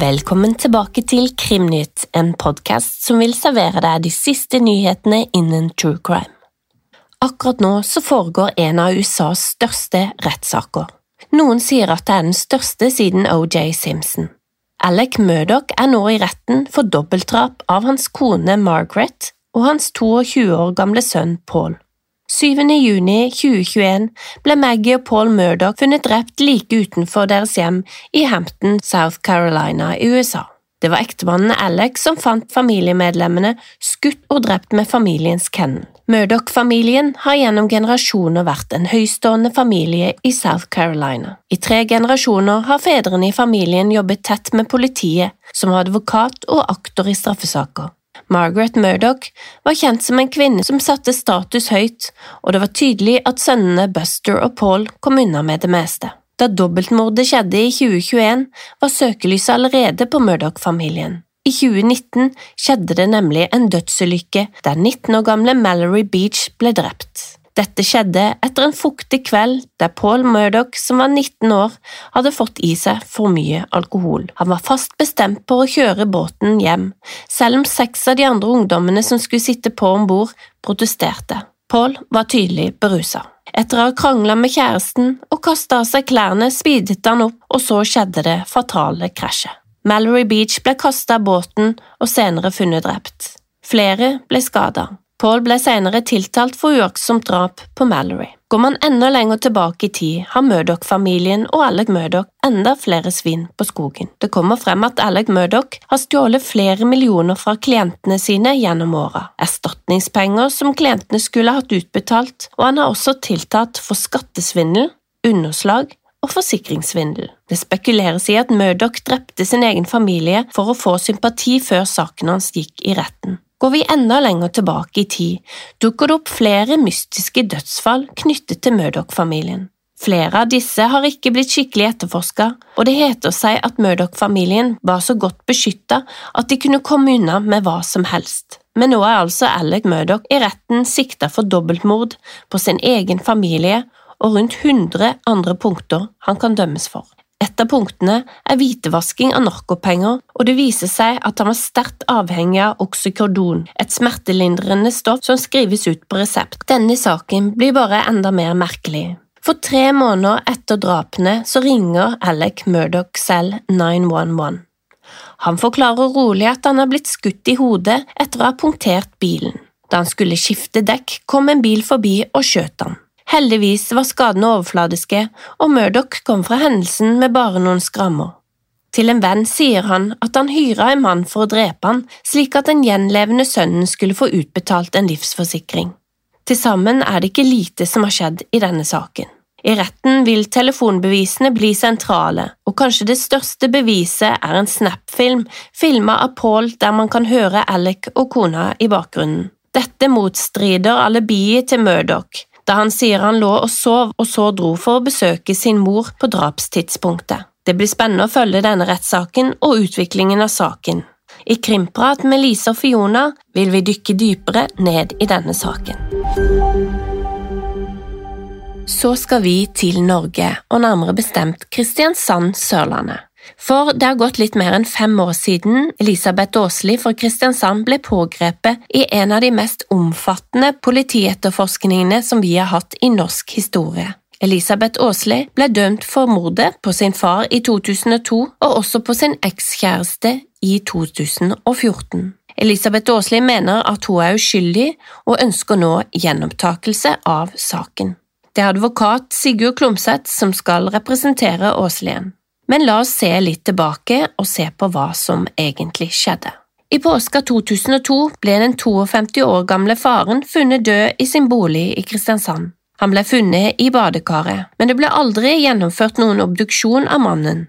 Velkommen tilbake til Krimnytt, en podkast som vil servere deg de siste nyhetene innen true crime. Akkurat nå så foregår en av USAs største rettssaker. Noen sier at det er den største siden OJ Simpson. Alec Murdoch er nå i retten for dobbeltdrap av hans kone Margaret og hans 22 år gamle sønn Paul. 7. juni 2021 ble Maggie og Paul Murdoch funnet drept like utenfor deres hjem i Hampton, South Carolina i USA. Det var ektemannen Alex som fant familiemedlemmene skutt og drept med familiens kennel. Murdoch-familien har gjennom generasjoner vært en høystående familie i South Carolina. I tre generasjoner har fedrene i familien jobbet tett med politiet, som advokat og aktor i straffesaker. Margaret Murdoch var kjent som en kvinne som satte status høyt, og det var tydelig at sønnene Buster og Paul kom unna med det meste. Da dobbeltmordet skjedde i 2021, var søkelyset allerede på Murdoch-familien. I 2019 skjedde det nemlig en dødsulykke der 19 år gamle Mallory Beach ble drept. Dette skjedde etter en fuktig kveld der Paul Murdoch, som var 19 år, hadde fått i seg for mye alkohol. Han var fast bestemt på å kjøre båten hjem, selv om seks av de andre ungdommene som skulle sitte på om bord, protesterte. Paul var tydelig berusa. Etter å ha krangla med kjæresten og kasta av seg klærne, speedet han opp, og så skjedde det fatale krasjet. Mallory Beach ble kasta av båten og senere funnet drept. Flere ble skada. Paul ble senere tiltalt for uaktsomt drap på Mallory. Går man enda lenger tilbake i tid, har Murdoch-familien og Alec Murdoch enda flere svin på skogen. Det kommer frem at Alec Murdoch har stjålet flere millioner fra klientene sine gjennom åra, erstatningspenger som klientene skulle hatt utbetalt, og han har også tiltatt for skattesvindel, underslag og forsikringssvindel. Det spekuleres i at Murdoch drepte sin egen familie for å få sympati før saken hans gikk i retten. Går vi enda lenger tilbake i tid, dukker det opp flere mystiske dødsfall knyttet til Murdoch-familien. Flere av disse har ikke blitt skikkelig etterforska, og det heter seg at Murdoch-familien var så godt beskytta at de kunne komme unna med hva som helst. Men nå er altså Alec Murdoch i retten sikta for dobbeltmord på sin egen familie og rundt 100 andre punkter han kan dømmes for. Et av punktene er hvitevasking av narkopenger, og det viser seg at han var sterkt avhengig av oxycodon, et smertelindrende stoff som skrives ut på resept. Denne saken blir bare enda mer merkelig. For tre måneder etter drapene så ringer Alec Murdoch selv 911. Han forklarer rolig at han har blitt skutt i hodet etter å ha punktert bilen. Da han skulle skifte dekk, kom en bil forbi og skjøt han. Heldigvis var skadene overfladiske, og Murdoch kom fra hendelsen med bare noen skrammer. Til en venn sier han at han hyra en mann for å drepe han, slik at den gjenlevende sønnen skulle få utbetalt en livsforsikring. Til sammen er det ikke lite som har skjedd i denne saken. I retten vil telefonbevisene bli sentrale, og kanskje det største beviset er en Snap-film filma av Paul der man kan høre Alec og kona i bakgrunnen. Dette motstrider alibiet til Murdoch, da han sier han lå og sov og så dro for å besøke sin mor på drapstidspunktet. Det blir spennende å følge denne rettssaken og utviklingen av saken. I Krimprat med Lise og Fiona vil vi dykke dypere ned i denne saken. Så skal vi til Norge, og nærmere bestemt Kristiansand, Sørlandet. For det har gått litt mer enn fem år siden Elisabeth Aasli fra Kristiansand ble pågrepet i en av de mest omfattende politietterforskningene som vi har hatt i norsk historie. Elisabeth Aasli ble dømt for mordet på sin far i 2002 og også på sin ekskjæreste i 2014. Elisabeth Aasli mener at hun er uskyldig og ønsker nå gjenopptakelse av saken. Det er advokat Sigurd Klomsæt som skal representere Aaslien. Men la oss se litt tilbake og se på hva som egentlig skjedde. I påska 2002 ble den 52 år gamle faren funnet død i sin bolig i Kristiansand. Han ble funnet i badekaret, men det ble aldri gjennomført noen obduksjon av mannen.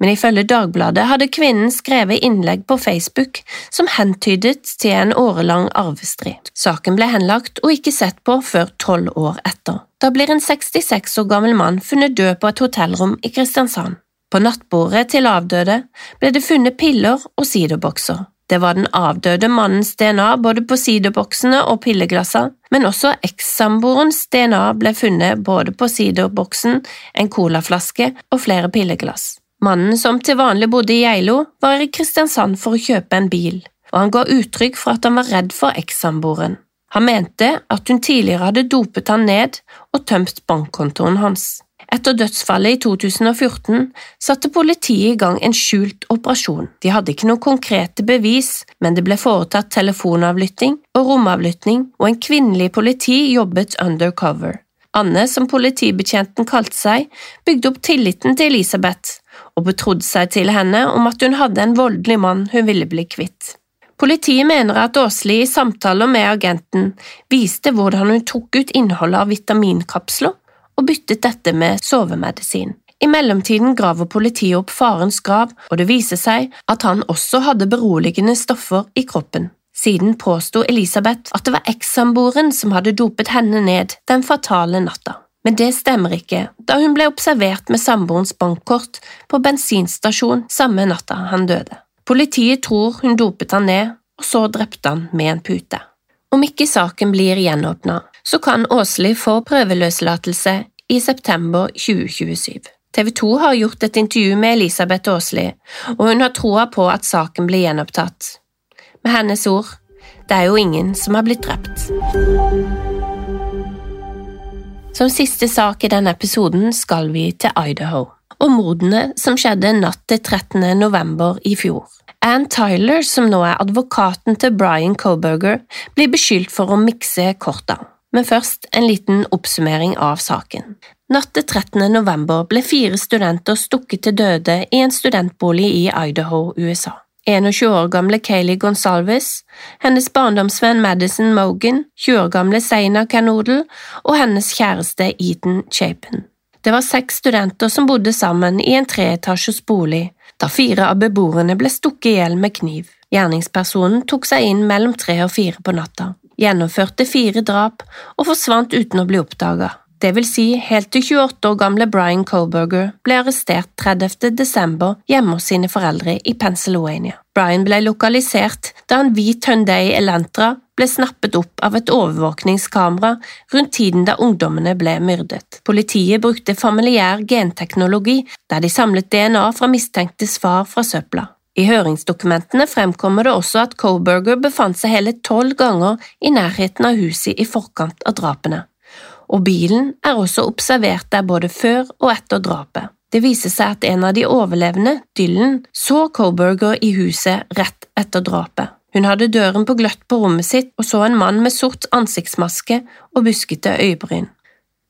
Men ifølge Dagbladet hadde kvinnen skrevet innlegg på Facebook som hentydet til en årelang arvestrid. Saken ble henlagt og ikke sett på før tolv år etter. Da blir en 66 år gammel mann funnet død på et hotellrom i Kristiansand. På nattbordet til avdøde ble det funnet piller og siderbokser. Det var den avdøde mannens DNA både på siderboksene og pilleglassene, men også ekssamboerens DNA ble funnet både på siderboksen, en colaflaske og flere pilleglass. Mannen som til vanlig bodde i Geilo, var i Kristiansand for å kjøpe en bil, og han ga uttrykk for at han var redd for ekssamboeren. Han mente at hun tidligere hadde dopet han ned og tømt bankkontoen hans. Etter dødsfallet i 2014 satte politiet i gang en skjult operasjon. De hadde ikke noen konkrete bevis, men det ble foretatt telefonavlytting og romavlytting, og en kvinnelig politi jobbet undercover. Anne, som politibetjenten kalte seg, bygde opp tilliten til Elisabeth og betrodde seg til henne om at hun hadde en voldelig mann hun ville bli kvitt. Politiet mener at Åsli i samtaler med agenten viste hvordan hun tok ut innholdet av vitaminkapsler og byttet dette med sovemedisin. I mellomtiden graver politiet opp farens grav, og det viser seg at han også hadde beroligende stoffer i kroppen. Siden påsto Elisabeth at det var ekssamboeren som hadde dopet henne ned den fatale natta. Men det stemmer ikke, da hun ble observert med samboerens bankkort på bensinstasjon samme natta han døde. Politiet tror hun dopet han ned, og så drepte han med en pute. Om ikke saken blir gjenåpna, så kan Åsli få prøveløslatelse i september 2027. TV 2 har gjort et intervju med Elisabeth Åsli, og hun har troa på at saken blir gjenopptatt. Med hennes ord, det er jo ingen som har blitt drept. Som siste sak i denne episoden skal vi til Idaho, og mordene som skjedde natt til 13. november i fjor. Ann Tyler, som nå er advokaten til Brian Coburger, blir beskyldt for å mikse korta. Men først en liten oppsummering av saken. Natt til 13. november ble fire studenter stukket til døde i en studentbolig i Idaho, USA. 21 år gamle Kayleigh Gonsalves, hennes barndomsvenn Madison Mogan, 20 år gamle Seina Canodle og hennes kjæreste Eton Chapin. Det var seks studenter som bodde sammen i en treetasjes bolig da fire av beboerne ble stukket i hjel med kniv. Gjerningspersonen tok seg inn mellom tre og fire på natta, gjennomførte fire drap og forsvant uten å bli oppdaga. Vil si helt til 28 år gamle Brian Colberger ble arrestert 30. desember hjemme hos sine foreldre i Pennsylvania. Brian ble lokalisert da en hvit Hyundai Elantra ble snappet opp av et overvåkningskamera rundt tiden da ungdommene ble myrdet. Politiet brukte familiær genteknologi der de samlet DNA fra mistenktes far fra søpla. I høringsdokumentene fremkommer det også at Coburger befant seg hele tolv ganger i nærheten av huset i forkant av drapene, og bilen er også observert der både før og etter drapet. Det viser seg at en av de overlevende, Dylan, så Coburger i huset rett etter drapet. Hun hadde døren på gløtt på rommet sitt og så en mann med sort ansiktsmaske og buskete øyebryn.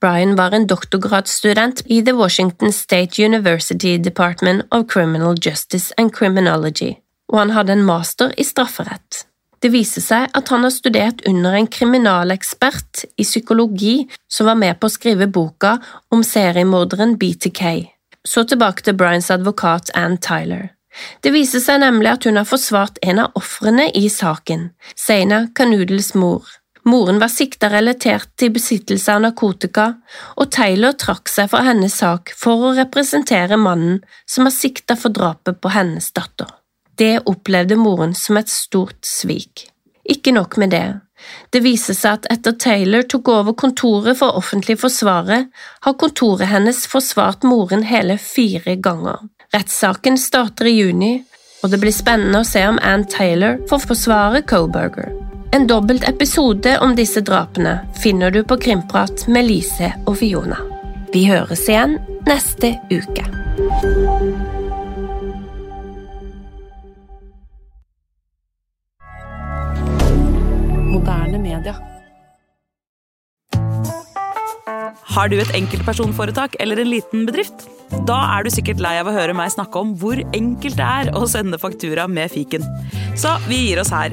Brian var en doktorgradsstudent i The Washington State University Department of Criminal Justice and Criminology, og han hadde en master i strafferett. Det viser seg at han har studert under en kriminalekspert i psykologi som var med på å skrive boka om seriemorderen BTK. Så tilbake til Bryans advokat Ann Tyler. Det viser seg nemlig at hun har forsvart en av ofrene i saken, Seina Kanudels mor. Moren var sikta relatert til besittelse av narkotika, og Taylor trakk seg fra hennes sak for å representere mannen som var sikta for drapet på hennes datter. Det opplevde moren som et stort svik. Ikke nok med det, det viser seg at etter Taylor tok over kontoret for offentlig forsvarer, har kontoret hennes forsvart moren hele fire ganger. Rettssaken starter i juni, og det blir spennende å se om Ann Taylor får forsvare Coburger. En dobbelt episode om disse drapene finner du på Krimprat med Lise og Fiona. Vi høres igjen neste uke. Moderne media. Har du et enkeltpersonforetak eller en liten bedrift? Da er du sikkert lei av å høre meg snakke om hvor enkelt det er å sende faktura med fiken. Så vi gir oss her,